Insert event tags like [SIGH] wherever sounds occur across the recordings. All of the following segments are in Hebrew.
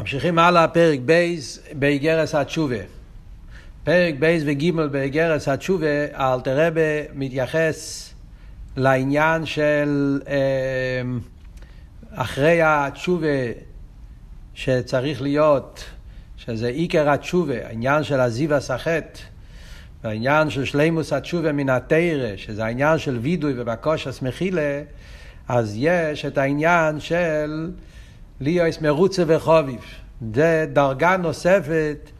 ממשיכים הלאה, פרק ב' באיגרת התשובה. פרק ב' וגימל באיגרת התשובה, אלטער רבי מתייחס לעניין של אמ, אחרי התשובה שצריך להיות, שזה עיקר התשובה, העניין של עזיבת החטא, והעניין של שלימות התשובה מן התרא, שזה העניין של וידוי ובקשת מחילה, אז יש את העניין של ליאוס מרוצה וחוביב. זה דרגה נוספת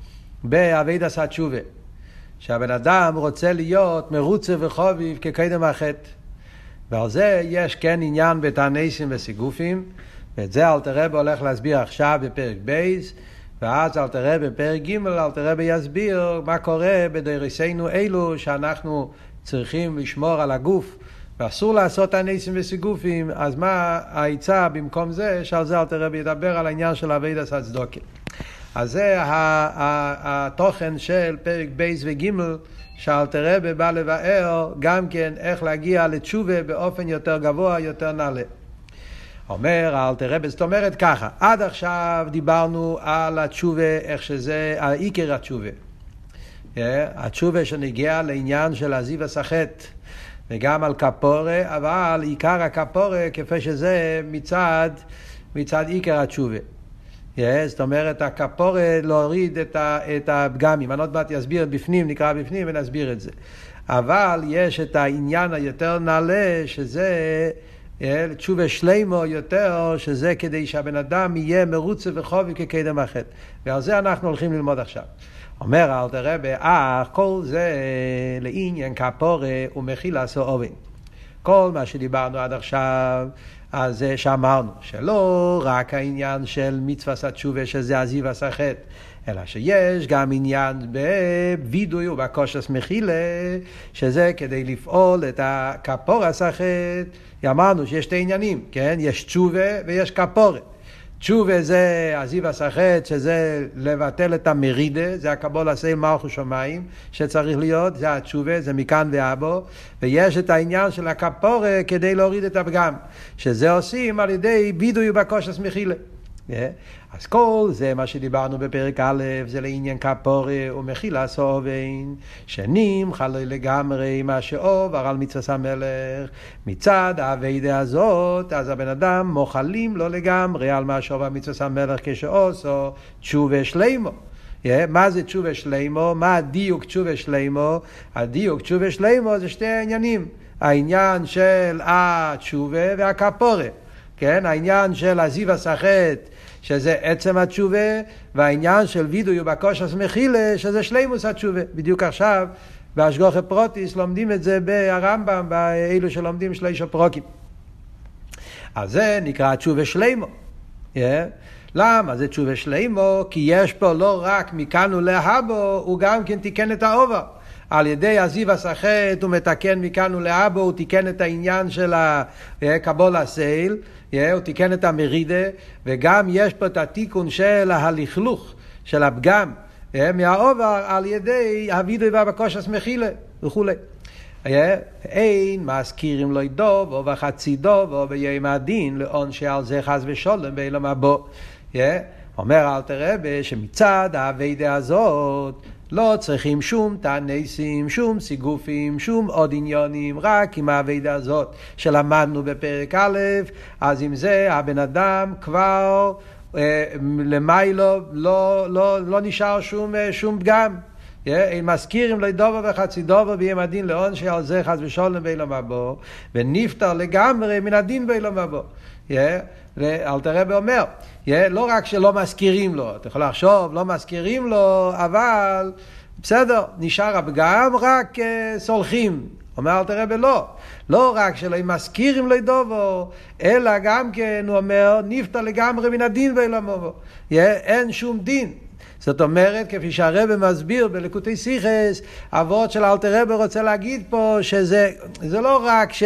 באבידס התשובה. שהבן אדם רוצה להיות מרוצה וחוביב כקדם החטא. ועל זה יש כן עניין בתעניסים וסיגופים, ואת זה אלתר רבי הולך להסביר עכשיו בפרק בייס, ואז אלתר רבי בפרק ג' אלתר רבי יסביר מה קורה בדריסינו אלו שאנחנו צריכים לשמור על הגוף ואסור לעשות הניסים וסיגופים, אז מה העצה במקום זה, שעל זה אלתר רבי ידבר על העניין של אבידס הצדוקה. אז זה התוכן של פרק בייס וגימל, שאלתר רבי בא לבאר גם כן איך להגיע לתשובה באופן יותר גבוה, יותר נעלה. אומר האלתר רבי, זאת אומרת ככה, עד עכשיו דיברנו על התשובה, איך שזה, העיקר התשובה. אה, התשובה שנגיע לעניין של הזיו הסחט. וגם על כפורה, אבל עיקר הכפורה כפי שזה מצד, מצד עיקר התשובה. Yes, זאת אומרת, הכפורה להוריד את, ה, את הפגמים. אני עוד מעט אסביר בפנים, נקרא בפנים ונסביר את זה. אבל יש את העניין היותר נעלה, שזה תשובה שלימו יותר, שזה כדי שהבן אדם יהיה מרוצה וחובי כקדם החטא. ועל זה אנחנו הולכים ללמוד עכשיו. אומר אלתר רבי, אך כל זה לעניין כפורה ומכיל עשו אובן. כל מה שדיברנו עד עכשיו, אז זה שאמרנו, שלא רק העניין של מצווה התשובה שזה עזיב הסחט, אלא שיש גם עניין בווידוי ובקושס מחילה, שזה כדי לפעול את הכפור הסחט. אמרנו שיש שתי עניינים, כן? יש תשובה ויש כפורת. תשובה זה עזיב הסחט, שזה לבטל את המרידה, זה הקבול עשה מלכו שמיים, שצריך להיות, זה התשובה, זה מכאן ואבו, ויש את העניין של הכפורה כדי להוריד את הפגם, שזה עושים על ידי בידוי ובקושס מחילה. אז כל זה מה שדיברנו בפרק א', זה לעניין כפורי ומחילה סובן, שנמחה לו לגמרי מה שעובר על מצווה המלך. מצד האביידה הזאת, אז הבן אדם מוחלים לו לגמרי על מה שעובר מצווה המלך כשעושו תשובה שלימו. Yeah, מה זה תשובה שלימו? מה הדיוק תשובה שלימו? הדיוק תשובה שלימו זה שתי העניינים. העניין של התשובה והכפורה. כן? העניין של הזיו הסחט שזה עצם התשובה, והעניין של וידוי ובקושס מחילה, שזה שלימוס התשובה. בדיוק עכשיו, בהשגחה פרטית לומדים את זה ברמב"ם, באלו שלומדים שלושה פרקים. אז זה נקרא תשובה שלימה. Yeah. למה זה תשובה שלימה? כי יש פה לא רק מכאן ולהבא, הוא גם כן תיקן את העבר. על ידי עזיבת החטא הוא מתקן מכאן ולהבא, הוא תיקן את העניין של הקבלת עול. הוא תיקן את המרידה, וגם יש פה את התיקון של הלכלוך, של הפגם, מהעובר על ידי הווידוי והבקושס מחילה וכולי. אין מזכירים לו דוב או בחצי דוב או ביום הדין לאון שעל זה חס ושולם באילום הבא. אומר אלתר רבי שמצד האביידה הזאת לא צריכים שום תעניסים, שום סיגופים, שום עוד עניונים, רק עם האבידה הזאת שלמדנו בפרק א', אז עם זה הבן אדם כבר אה, למיילו לא, לא, לא, לא נשאר שום, אה, שום פגם. אם מזכירים לו דובר וחצי דובר ביום הדין לעון שעל זה חס ושולם באילום הבא, ונפטר לגמרי מן הדין באילום הבא. אלתר רבי אומר, לא רק שלא מזכירים לו, אתה יכול לחשוב, לא מזכירים לו, אבל בסדר, נשאר הפגם, רק אה, סולחים. אומר אלתר רבי לא, לא רק שלא מזכירים לו דובו, אלא גם כן, הוא אומר, נפטר לגמרי מן הדין ואילמו. אין שום דין. זאת אומרת, כפי שהרבא מסביר בלקוטי סיכס, אבות של אלתר רבי רוצה להגיד פה שזה לא רק ש,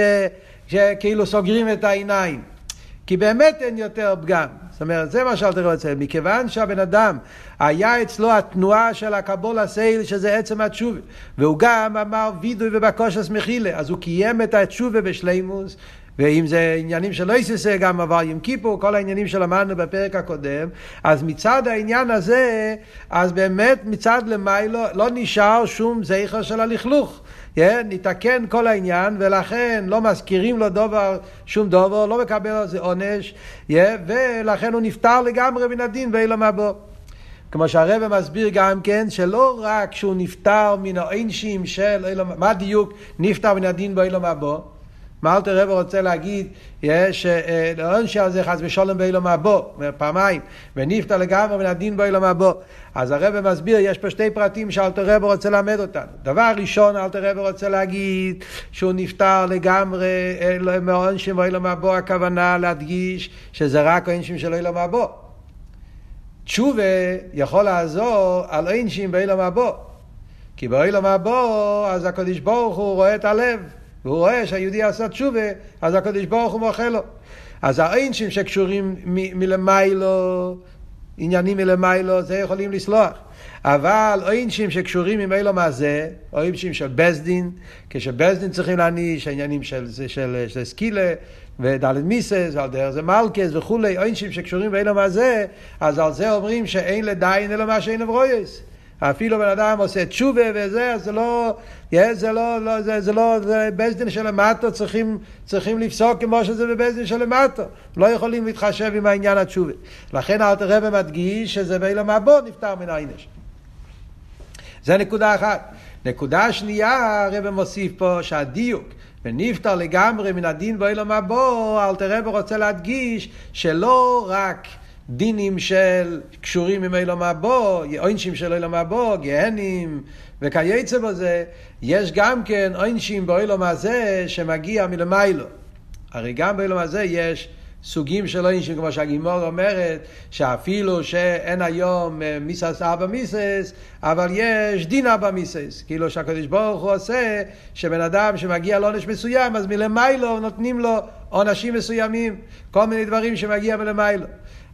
שכאילו סוגרים את העיניים. כי באמת אין יותר פגם. זאת אומרת, זה מה שאלתר רוצה. מכיוון שהבן אדם, היה אצלו התנועה של הקבול הסייל, שזה עצם התשובה. והוא גם אמר וידוי ובקושס מחילה. אז הוא קיים את התשובה בשלימוס, ואם זה עניינים של איססה, גם עבר יום כיפור, כל העניינים שלמדנו בפרק הקודם, אז מצד העניין הזה, אז באמת מצד למיילו לא נשאר שום זכר של הלכלוך. Yeah, נתקן כל העניין, ולכן לא מזכירים לו דבר, שום דבר, לא מקבל על זה עונש, yeah, ולכן הוא נפטר לגמרי מן הדין ואילום הבא. כמו שהרבא מסביר גם כן, שלא רק שהוא נפטר מן העונשים של מה הדיוק נפטר מן הדין באילום הבא? מה אלתר רב רוצה להגיד, שהעונש הזה חס ושלום באילום הבא, פעמיים, ונפטר לגמרי מן הדין באילום הבא. אז הרב מסביר, יש פה שתי פרטים שאלתר רב רוצה ללמד אותנו. דבר ראשון, אלתר רב רוצה להגיד שהוא נפטר לגמרי מהעונשים באילום הבא, הכוונה להדגיש שזה רק העונשים של אילום הבא. תשובה יכול לעזור על עונשים באילום הבא. כי באילום הבא, אז הקדוש ברוך הוא רואה את הלב. והוא רואה שהיהודי עשה תשובה, אז הקדוש ברוך הוא מוחה לו. אז האינשים שקשורים מ- מלמיילו, עניינים מלמיילו, זה יכולים לסלוח. אבל אינשים שקשורים עם אילו מה זה, אינשים של בסדין, כשבסדין צריכים להעניש, העניינים של, של, של, של סקילה, ודלת מיסס, על דרך זה מלכס וכולי, אינשים שקשורים באילו מה זה, אז על זה אומרים שאין לדיין אלא מה שאין אברויס. אפילו בן אדם עושה תשובה וזה, זה לא, זה לא, לא זה, זה לא, זה בית של למטו צריכים, צריכים לפסוק כמו שזה בבית של למטו. לא יכולים להתחשב עם העניין התשובה. לכן אל תראה ומדגיש שזה באילום הבא נפטר מן העינש. זה נקודה אחת. נקודה שנייה, הרב מוסיף פה שהדיוק ונפטר לגמרי מן הדין באילום הבא, אל תראה ורוצה להדגיש שלא רק דינים של קשורים עם אילום הבא, עונשים של אילום הבא, גהנים וכייצא בזה, יש גם כן עונשים באילום הזה שמגיע מלמיילו. הרי גם באילום הזה יש סוגים של עונשים, כמו שהגימור אומרת, שאפילו שאין היום אה, מיסס אבא מיסס, אבל יש דין אבא מיסס. כאילו שהקדוש ברוך הוא עושה שבן אדם שמגיע לעונש מסוים, אז מלמיילו נותנים לו עונשים מסוימים, כל מיני דברים שמגיע מלמיילו.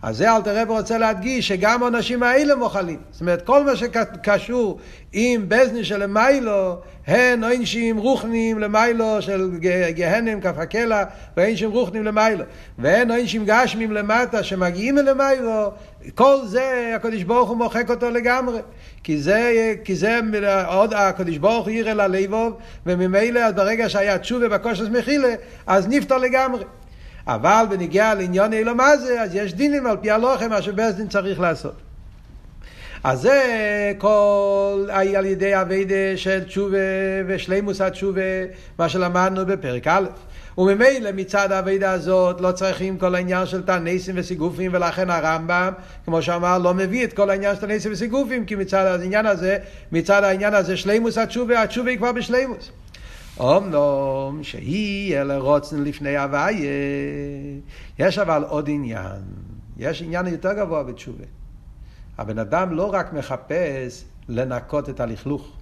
אז זה אלתר רב רוצה להדגיש שגם העונשים האלה מוכלים. זאת אומרת, כל מה שקשור עם בזני של למיילו, הן עונשים רוחנים למיילו של גהנם כף הקלע, ועונשים רוחנים למיילו. והן עונשים גשמים למטה שמגיעים אל למיילו, כל זה הקדוש ברוך הוא מוחק אותו לגמרי. כי זה, כי זה עוד הקדוש ברוך הוא יראה ללבוב, וממילא ברגע שהיה תשובה בקושס מחילה, אז נפטר לגמרי. אבל בניגיע לעניון אילו מה זה, אז יש דינים על פי הלוחם, מה שבית דין צריך לעשות. אז זה כל על ידי אביידה של תשובה ושלימוס התשובה, מה שלמדנו בפרק א'. וממילא מצד האביידה הזאת לא צריכים כל העניין של תנסים וסיגופים ולכן הרמב"ם, כמו שאמר, לא מביא את כל העניין של תנסים וסיגופים כי מצד העניין הזה, מצד העניין הזה שלימוס התשובה, התשובה היא כבר בשלימוס. אמנום שהיא אלה רוצן לפני הוויה, יש אבל עוד עניין, יש עניין יותר גבוה בתשובה. הבן אדם לא רק מחפש לנקות את הלכלוך,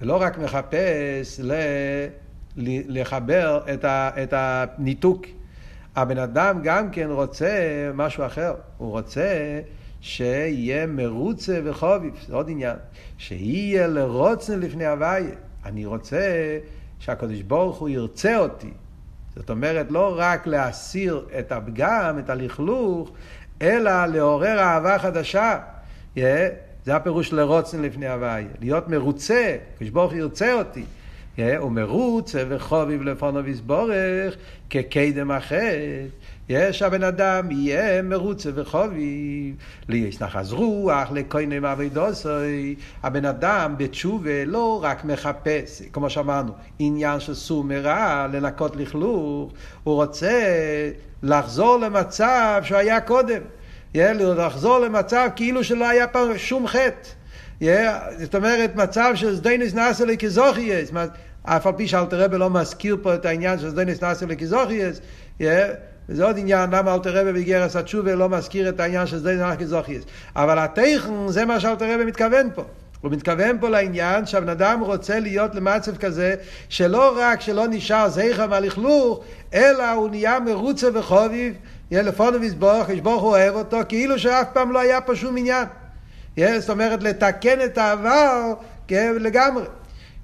ולא רק מחפש ל... לחבר את, ה... את הניתוק. הבן אדם גם כן רוצה משהו אחר, הוא רוצה שיהיה מרוצה וחוביב, זה עוד עניין, שיהיה לרוצן לפני הוויה. אני רוצה שהקדוש ברוך הוא ירצה אותי. זאת אומרת, לא רק להסיר את הפגם, את הלכלוך, אלא לעורר אהבה חדשה. Yeah, זה הפירוש לרוצן לפני הוואי. להיות מרוצה, הקדוש ברוך הוא ירצה אותי. Yeah, הוא מרוצה וחוביב לפונו ויסבורך כקדם אחר. יש הבן אדם יהיה מרוצה וחובי, ליש נחז רוח, לקוינם אבידוסוי. הבן אדם בתשובה לא רק מחפש, כמו שאמרנו, עניין של סור מרע, לנקות לכלוך, הוא רוצה לחזור למצב שהיה קודם. לחזור למצב כאילו שלא היה פעם שום חטא. זאת אומרת, מצב של סדיינס נאסר לכזוכייס. אף על פי שאלתר רבי לא מזכיר פה את העניין של סדיינס נאסר לכזוכייס, וזה עוד עניין, למה אלתר רבי באיגרס התשובה לא מזכיר את העניין של סדיינס נאסר לכזוכייס. אבל התכן, זה מה שאלתר רבי מתכוון פה. הוא מתכוון פה לעניין שהבן אדם רוצה להיות למצב כזה שלא רק שלא נשאר זכר מהלכלוך, אלא הוא נהיה מרוצה וחוביב, יהיה לפונו ויסבורך, ישבורך הוא אוהב אותו, כאילו שאף פעם לא היה פה שום עניין. זאת אומרת, לתקן את העבר כן,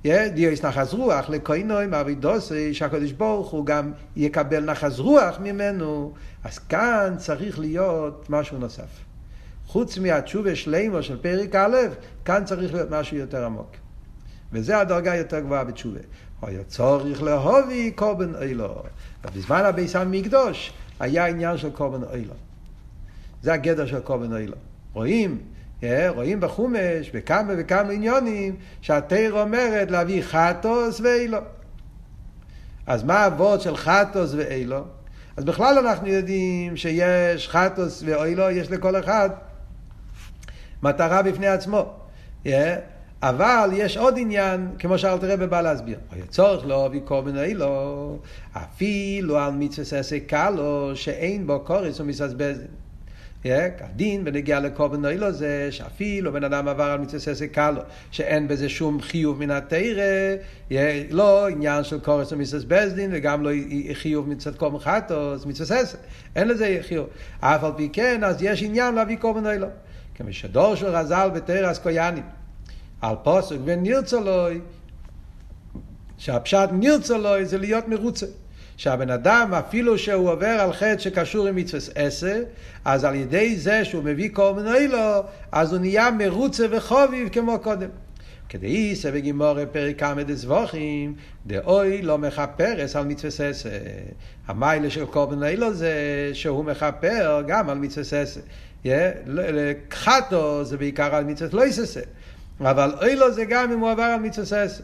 לגמרי. דיוס נחז רוח לכוינוי מאבידוסי שהקדוש ברוך הוא גם יקבל נחז רוח ממנו. אז כאן צריך להיות משהו נוסף. חוץ מהתשובה שלימו של פרק א' כאן צריך להיות משהו יותר עמוק. וזה הדרגה יותר גבוהה בתשובה. היה צורך להובי קורבן אילו. ובזמן הביס המקדוש היה עניין של קורבן אילו. זה הגדר של קורבן אילו. רואים רואים בחומש, בכמה וכמה עניונים, שהתיר אומרת להביא חטוס ואילו. אז מה הוורד של חטוס ואילו? אז בכלל אנחנו יודעים שיש חטוס ואילו, יש לכל אחד מטרה בפני עצמו. Yeah. אבל יש עוד עניין, כמו שאלתר רבי בא להסביר. היה צורך להביא קורבן אילו, אפילו על מצווה קלו, שאין בו קורס ומססבזן. הדין בנגיע לקורבן אילו זה שאפילו בן אדם עבר על מצווה ססק קלו, שאין בזה שום חיוב מן התרא, לא עניין של קורס ומיסס בזדין וגם לא חיוב מצד קורבן חטוס, מצווה ססק, אין לזה חיוב. אף על פי כן, אז יש עניין להביא קורבן אילו. כמו שדור של רז"ל בתרס קויאנים, על פוסק ונרצלוי, שהפשט נרצלוי זה להיות מרוצה. שהבן אדם, אפילו שהוא עובר על חטא שקשור עם מצווה עשר, אז על ידי זה שהוא מביא כל מיני לו, אז הוא נהיה מרוצה וחוביב כמו קודם. כדי סבגימורי פרק כמה דזבוכים, דאוי לא מכפרס על מצווה עשר. המיילה של כל מיני לו זה שהוא מכפר גם על מצווה עשר. חטו זה בעיקר על מצווה לא יססה. אבל אוי לו זה גם אם הוא עבר על מצווה עשר.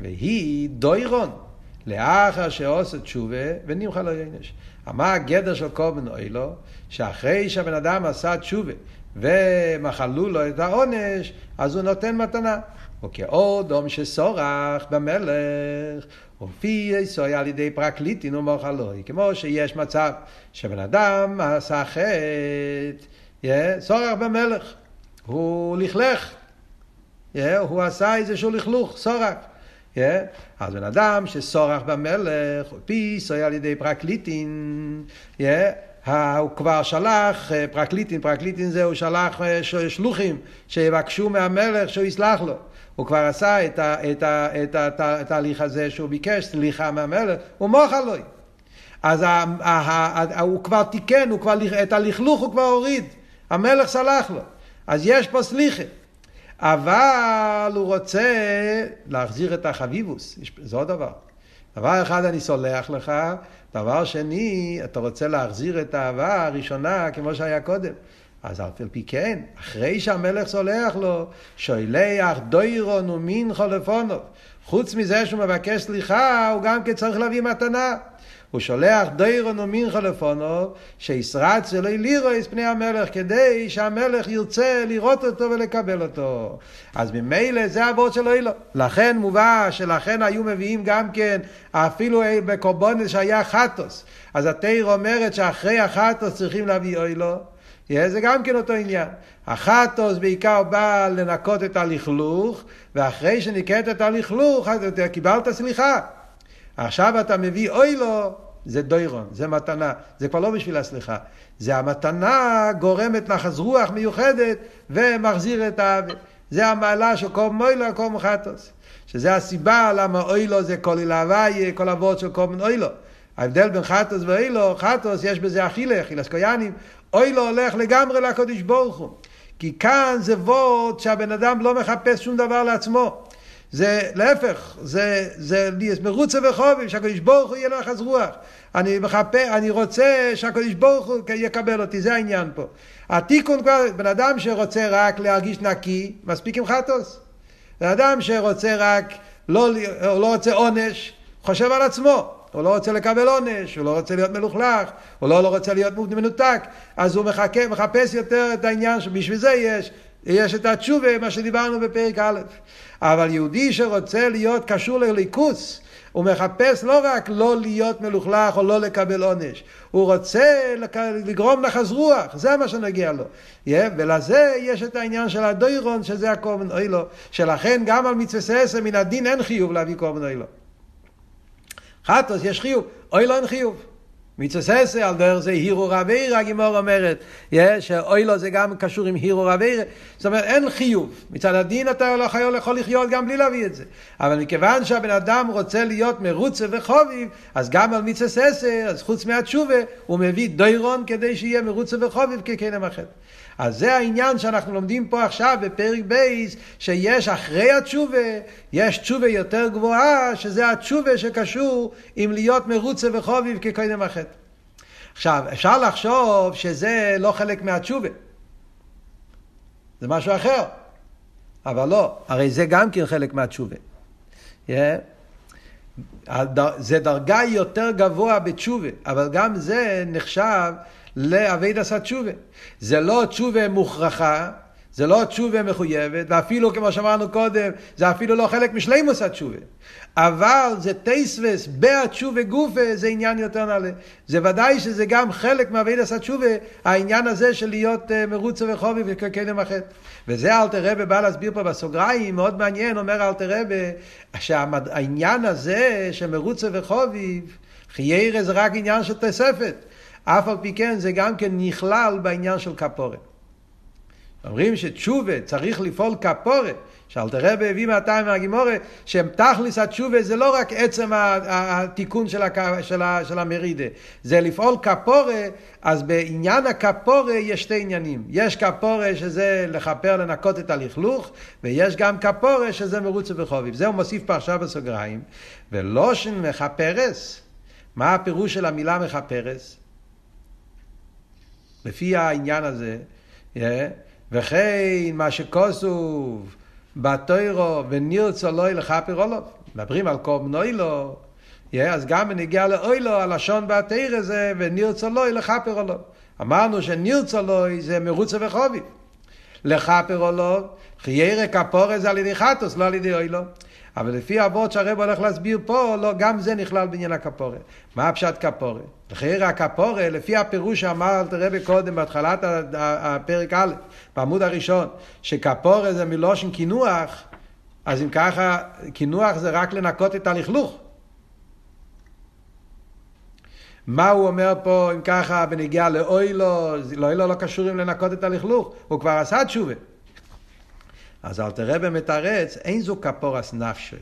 והיא דוירון. לאחר שעושה תשובה ונמחה לו ינש. מה הגדר של קורבן אוילו? שאחרי שהבן אדם עשה תשובה ומחלו לו את העונש, אז הוא נותן מתנה. וכעוד אום שסורח במלך, ופי יסוי על ידי פרקליטין ומוחלוי. כמו שיש מצב שבן אדם עשה חטא, סורח במלך, הוא לכלך, הוא עשה איזשהו לכלוך, סורח. Yeah. אז בן אדם שסורח במלך, פיסוי על ידי פרקליטין, yeah. הוא כבר שלח, אה, פרקליטין, פרקליטין זה, הוא שלח אה, שלוחים שיבקשו מהמלך שהוא יסלח לו. הוא כבר עשה את, ה, את, ה, את, ה, את התהליך הזה שהוא ביקש סליחה מהמלך, הוא מוחה לו. אז ה, ה, ה, הוא כבר תיקן, הוא כבר, את הלכלוך הוא כבר הוריד, המלך סלח לו. אז יש פה סליחה. אבל הוא רוצה להחזיר את החביבוס, זה עוד דבר. דבר אחד אני סולח לך, דבר שני, אתה רוצה להחזיר את האהבה הראשונה כמו שהיה קודם. אז אף על פי כן, אחרי שהמלך סולח לו, שולח דוירון ומין חולפונוב. חוץ מזה שהוא מבקש סליחה, הוא גם כן צריך להביא מתנה. הוא שולח דיירון ומינכה לפונו, שישרץ אלוהי לירויס פני המלך, כדי שהמלך ירצה לראות אותו ולקבל אותו. אז ממילא זה אבות של אילו. לכן מובא שלכן היו מביאים גם כן, אפילו בקורבונס שהיה חטוס. אז התיר אומרת שאחרי החטוס צריכים להביא אילו. זה גם כן אותו עניין. החטוס בעיקר בא לנקות את הלכלוך, ואחרי שניקט את הלכלוך, קיבלת סליחה. עכשיו אתה מביא אוי לו, זה דוירון, זה מתנה, זה כבר לא בשביל הסליחה. זה המתנה גורמת נחז רוח מיוחדת ומחזיר את ה... זה המעלה של כל מוילו, כל מחטוס. שזה הסיבה למה אוי לו זה כל אילהווי, כל אבות של מן אוי לו. ההבדל בין חטוס ואוי לו, חטוס יש בזה אכילה, אכילס קויאנים. אוי לו הולך לגמרי לקודש ברוך הוא. כי כאן זה וורד שהבן אדם לא מחפש שום דבר לעצמו. זה להפך, זה, זה מרוצה וחובים, שהקדוש ברוך הוא יהיה אחז רוח. אני מחפה, אני רוצה שהקדוש ברוך הוא יקבל אותי, זה העניין פה. התיקון כבר, בן אדם שרוצה רק להרגיש נקי, מספיק עם חטוס. בן אדם שרוצה רק, לא, לא רוצה עונש, חושב על עצמו. הוא לא רוצה לקבל עונש, הוא לא רוצה להיות מלוכלך, הוא לא, לא רוצה להיות מנותק, אז הוא מחכה, מחפש יותר את העניין שבשביל זה יש יש את התשובה, מה שדיברנו בפרק א'. אבל יהודי שרוצה להיות קשור לליכוס, הוא מחפש לא רק לא להיות מלוכלך או לא לקבל עונש, הוא רוצה לגרום לחז רוח, זה מה שנגיע לו. Yeah, ולזה יש את העניין של הדוירון, שזה הקורבן אוילו, שלכן גם על מצווה ססר מן הדין אין חיוב להביא קורבן אוילו. חטוס יש חיוב, אוילו אין חיוב. מצססה, על דרך זה הירו רבי, הגימור אומרת, שאוי לו זה גם קשור עם הירו רבי, זאת אומרת אין חיוב, מצד הדין אתה לא יכול, יכול לחיות גם בלי להביא את זה, אבל מכיוון שהבן אדם רוצה להיות מרוצה וחוביב, אז גם על מצססה, אז חוץ מהתשובה, הוא מביא דוירון כדי שיהיה מרוצה וחוביב כקנם החטא. אז זה העניין שאנחנו לומדים פה עכשיו בפרק בייס, שיש אחרי התשובה, יש תשובה יותר גבוהה, שזה התשובה שקשור עם להיות מרוצה וחוביב כקודם החטא. עכשיו, אפשר לחשוב שזה לא חלק מהתשובה. זה משהו אחר. אבל לא, הרי זה גם כן חלק מהתשובה. Yeah. זה דרגה יותר גבוה בתשובה, אבל גם זה נחשב לאבייד עשה תשובה. זה לא תשובה מוכרחה, זה לא תשובה מחויבת, ואפילו כמו שאמרנו קודם, זה אפילו לא חלק משלימוס התשובה. אבל זה טייסווס בהתשובה גופה, זה עניין יותר נעלה. זה ודאי שזה גם חלק עשה תשובה, העניין הזה של להיות uh, מרוצה וחובי וכקדם החטא. וזה אלתר רבה בא להסביר פה בסוגריים, מאוד מעניין, אומר אלתר רבה, שהעניין הזה של מרוצה וחוביב, חיירה זה רק עניין של תוספת. אף על פי כן זה גם כן נכלל בעניין של כפורת. אומרים שתשובה צריך לפעול כפורת, שאלתר רבי הביא מהטעם מהגימורה, שתכלס התשובה זה לא רק עצם התיקון של, הק... של, ה... של המרידה, זה לפעול כפורה, אז בעניין הכפורה יש שתי עניינים. יש כפורה שזה לכפר, לנקות את הלכלוך, ויש גם כפורה שזה מרוצה וחוביב. זה הוא מוסיף פה עכשיו בסוגריים, ולושן מכפרס, מה הפירוש של המילה מכפרס? לפי העניין הזה, וכן מה שכוסוב בתוירו ונרצו לא לכפר עולו, מדברים על קום נוילו, אז גם בנגיע לאוילו, הלשון בתיר הזה, ונרצו לא לכפר עולו. אמרנו שנרצו לא זה מרוצה וחובי. לכפר עולו, חיירה כפורה זה על ידי חטוס, לא על ידי אוילו. אבל לפי אבות שהרב הולך להסביר פה, לא, גם זה נכלל בעניין הכפורה. מה הפשט כפורה? לחייר הכפורה, לפי הפירוש שאמר אל תראה קודם, בהתחלת הפרק א', בעמוד הראשון, שכפורה זה מלושן קינוח, אז אם ככה, קינוח זה רק לנקות את הלכלוך. מה הוא אומר פה, אם ככה, בנגיעה לאוילו, לאוילו לא קשור עם לנקות את הלכלוך, הוא כבר עשה תשובה. אז אל תראה במתרץ, אין זו כפורס נפשי.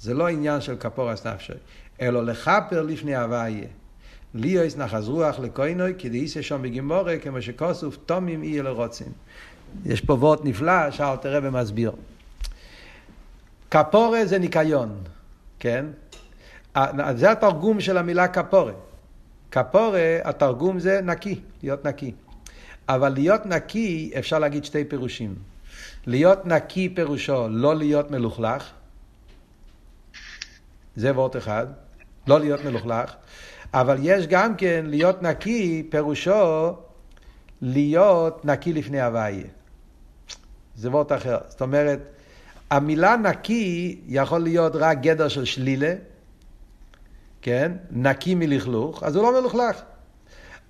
זה לא עניין של כפורס נפשי, אלא לכפר לפני הוויה. ליאויס נחז רוח לכוינוי, כי דאיסה שם בגימורה, כמו שכוסוף, תומים אי לרוצים. יש פה וורט נפלא שאל תראה במסביר. כפורה זה ניקיון, כן? זה התרגום של המילה כפורה. כפורה, התרגום זה נקי, להיות נקי. אבל להיות נקי, אפשר להגיד שתי פירושים. להיות נקי פירושו לא להיות מלוכלך, זה וורט אחד, לא להיות מלוכלך, אבל יש גם כן להיות נקי פירושו להיות נקי לפני הוויה. זה וורט אחר. זאת אומרת, המילה נקי יכול להיות רק גדר של שלילה, כן? נקי מלכלוך, אז הוא לא מלוכלך.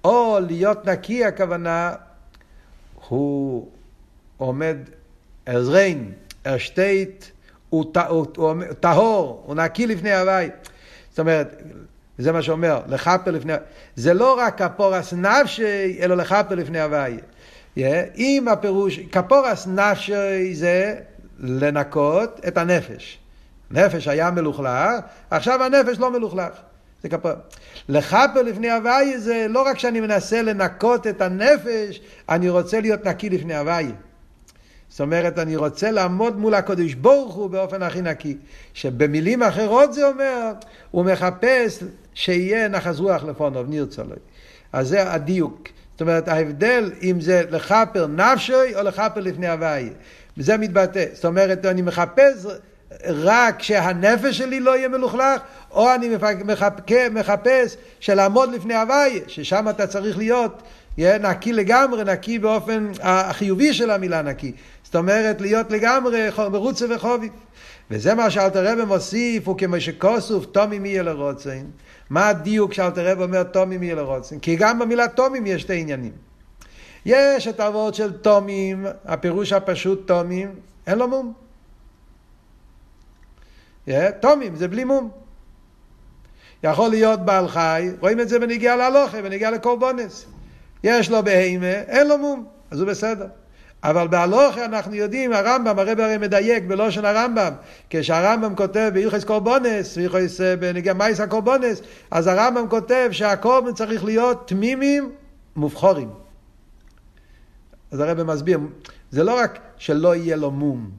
או להיות נקי הכוונה, הוא עומד אז ריין, steht, הוא טהור, הוא נקי לפני הוואי. זאת אומרת, זה מה שאומר, לכפר לפני, זה לא רק כפורס נפשי, אלא לכפר לפני הוואי. אם הפירוש, כפורס נפשי זה לנקות את הנפש. נפש היה מלוכלך, עכשיו הנפש לא מלוכלך. זה כפר. לכפר לפני הוואי זה לא רק שאני מנסה לנקות את הנפש, אני רוצה להיות נקי לפני הוואי. זאת אומרת, אני רוצה לעמוד מול הקודש ברוך הוא באופן הכי נקי. שבמילים אחרות זה אומר, הוא מחפש שיהיה נחז רוח לפונוב, נרצה לו. אז זה הדיוק. זאת אומרת, ההבדל אם זה לכפר נפשוי או לכפר לפני הוואי. זה מתבטא. זאת אומרת, אני מחפש רק שהנפש שלי לא יהיה מלוכלך, או אני מחפש שלעמוד לפני הוואי, ששם אתה צריך להיות יהיה נקי לגמרי, נקי באופן החיובי של המילה נקי. זאת אומרת, להיות לגמרי מרוצה וחובי. וזה מה שאלתר רבי מוסיף, הוא כמו שכוסוף, תומי מי יהיה לרוצן. מה הדיוק שאלתר רבי אומר תומי מי יהיה לרוצן? כי גם במילה תומים יש שתי עניינים. יש את הוורד של תומים, הפירוש הפשוט תומים, אין לו מום. תומים זה בלי מום. יכול להיות בעל חי, רואים את זה בנגיעה להלוכה, בנגיעה לקורבונס. יש לו בהימה, אין לו מום, אז הוא בסדר. אבל בהלוכה אנחנו יודעים, הרמב"ם, הרב הרי מדייק בלושן הרמב"ם, כשהרמב"ם כותב ביוחס קורבונס, ביוחס אה, בנגיע מייס הקורבונס, אז הרמב"ם כותב שהקורבן צריך להיות תמימים מובחורים. אז הרב מסביר, זה לא רק שלא יהיה לו מום,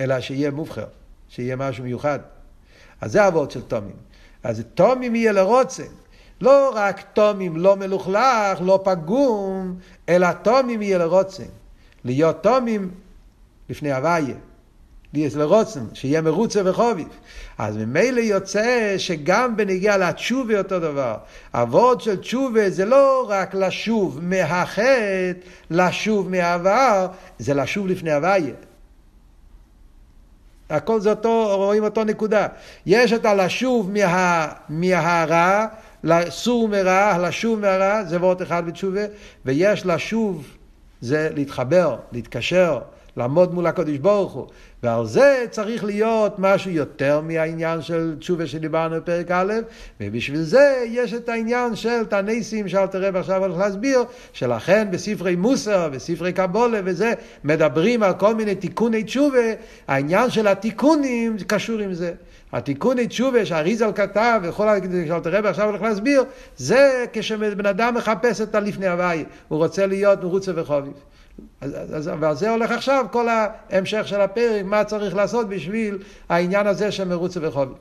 אלא שיהיה מובחר, שיהיה משהו מיוחד. אז זה אבות של תומים. אז תומים יהיה לרוצן. לא רק תומים לא מלוכלך, לא פגום, אלא תומים יהיה לרוצן. להיות תומים לפני הוויה. להיות לרוצן, שיהיה מרוצה וחוביב. אז ממילא יוצא שגם בנגיעה לתשובה אותו דבר. אבות של תשובה זה לא רק לשוב מהחטא, לשוב מהעבר, זה לשוב לפני הוויה. הכל זה אותו, רואים אותו נקודה. יש את הלשוב מה, מהרע, לסור מרע, לשוב מהרע, זה וורט אחד בתשובה, ויש לשוב, זה להתחבר, להתקשר, לעמוד מול הקדוש ברוך הוא. ועל זה צריך להיות משהו יותר מהעניין של תשובה שדיברנו בפרק א', ובשביל זה יש את העניין של תנסים שאל תראה ועכשיו הולך להסביר, שלכן בספרי מוסר, בספרי קבולה וזה, מדברים על כל מיני תיקוני תשובה, העניין של התיקונים קשור עם זה. התיקוני תשובה שהאריזל כתב, וכל שאלת הרב עכשיו הולך להסביר, זה כשבן אדם מחפש את הלפני הוואי, הוא רוצה להיות מרוצה וחוביב. ועל זה הולך עכשיו כל ההמשך של הפרק, מה צריך לעשות בשביל העניין הזה של מרוצה וחובי.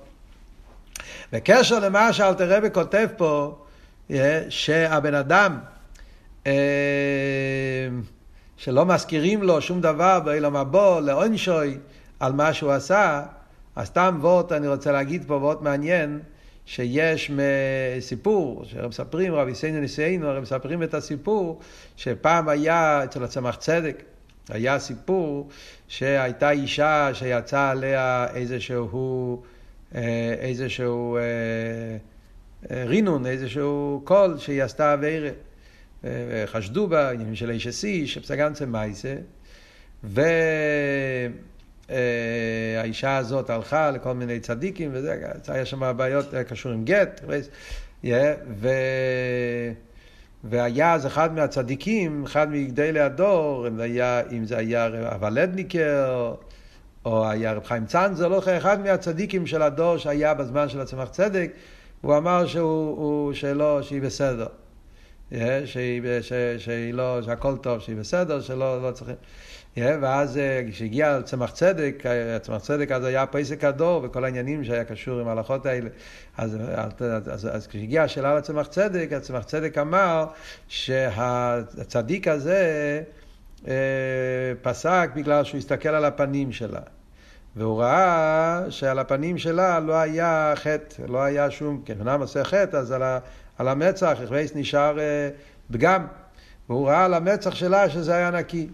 בקשר למה שאלתר רבי כותב פה, אה, שהבן אדם, אה, שלא מזכירים לו שום דבר באילום הבא, לעונשוי, על מה שהוא עשה, אז סתם וורט, אני רוצה להגיד פה וורט מעניין, שיש סיפור, מספרים, רבי סיינו ניסיינו, הרי מספרים את הסיפור, שפעם היה אצל הצמח צדק, היה סיפור שהייתה אישה שיצא עליה איזשהו, אה, איזשהו אה, אה, רינון, איזשהו קול שהיא עשתה אביירה. חשדו בה, עניינים של איש אסי, שפסגנצה מייסה, ו... אה, האישה הזאת הלכה לכל מיני צדיקים, וזה, היה שם בעיות קשור עם גט, ו... והיה אז אחד מהצדיקים, אחד מגדלי הדור, אם, היה, אם זה היה הוולדניקר, או היה רב חיים צאנזר, לא אחד מהצדיקים של הדור שהיה בזמן של הצמח צדק, הוא אמר שהוא, הוא, שלא, שהיא בסדר. שהיא, שהיא לא, שהכל טוב, שהיא בסדר, שלא לא צריכים... ואז אה, כשהגיע צמח צדק, אה, צמח צדק אז היה פסק הדור וכל העניינים שהיה קשור עם ההלכות האלה. אז, אז, אז, אז כשהגיעה השאלה לצמח צדק, הצמח צדק אמר שהצדיק הזה אה, פסק בגלל שהוא הסתכל על הפנים שלה. והוא ראה שעל הפנים שלה לא היה חטא, לא היה שום, כן, אמנם עושה חטא, אז על, ה, על המצח, הכבש נשאר פגם. והוא ראה על המצח שלה שזה היה נקי.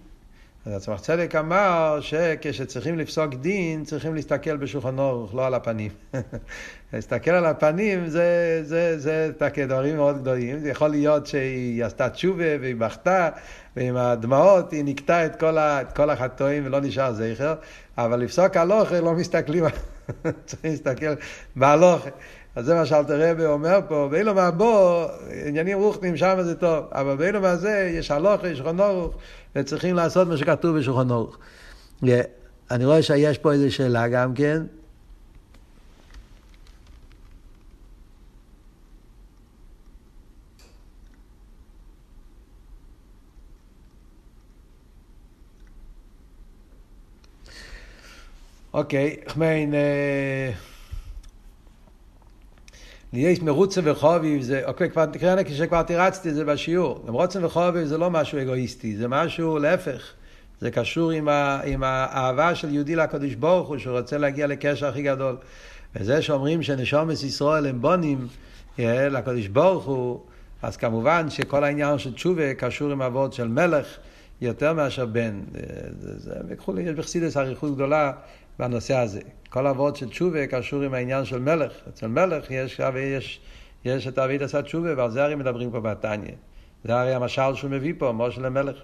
אז הצמח צדק אמר שכשצריכים לפסוק דין, צריכים להסתכל בשולחן אורך, לא על הפנים. [LAUGHS] להסתכל על הפנים זה, זה, זה, זה דברים מאוד גדולים. זה יכול להיות שהיא עשתה תשובה והיא בכתה, ועם הדמעות היא נקטה את כל, את כל החטואים ולא נשאר זכר, אבל לפסוק הלוכה לא מסתכלים, [LAUGHS] צריכים להסתכל בהלוכה. אז זה מה שאלתר רבי אומר פה, באילום הבו, עניינים רוחניים שם זה טוב, אבל באילום הזה יש הלוכה, יש חונורוך, וצריכים לעשות מה שכתוב בשולחן אורך. אני רואה שיש פה איזו שאלה גם כן. אוקיי, ich meine, יש מרוצה וחוביב, זה, אוקיי, כבר תקרא כשכבר תירצתי את זה בשיעור. מרוצה וחוביב זה לא משהו אגואיסטי, זה משהו להפך. זה קשור עם, ה, עם האהבה של יהודי לקדוש ברוך הוא, שהוא רוצה להגיע לקשר הכי גדול. וזה שאומרים שנשומס ישראל הם בונים אה, לקדוש ברוך הוא, אז כמובן שכל העניין של תשובה קשור עם אבות של מלך יותר מאשר בן. וכולי, יש בחסידס אריכות גדולה בנושא הזה. כל אבות של תשובה קשור עם העניין של מלך. אצל מלך יש, יש, יש את אבית עשה תשובה, ועל זה הרי מדברים פה בתניא. זה הרי המשל שהוא מביא פה, משה למלך.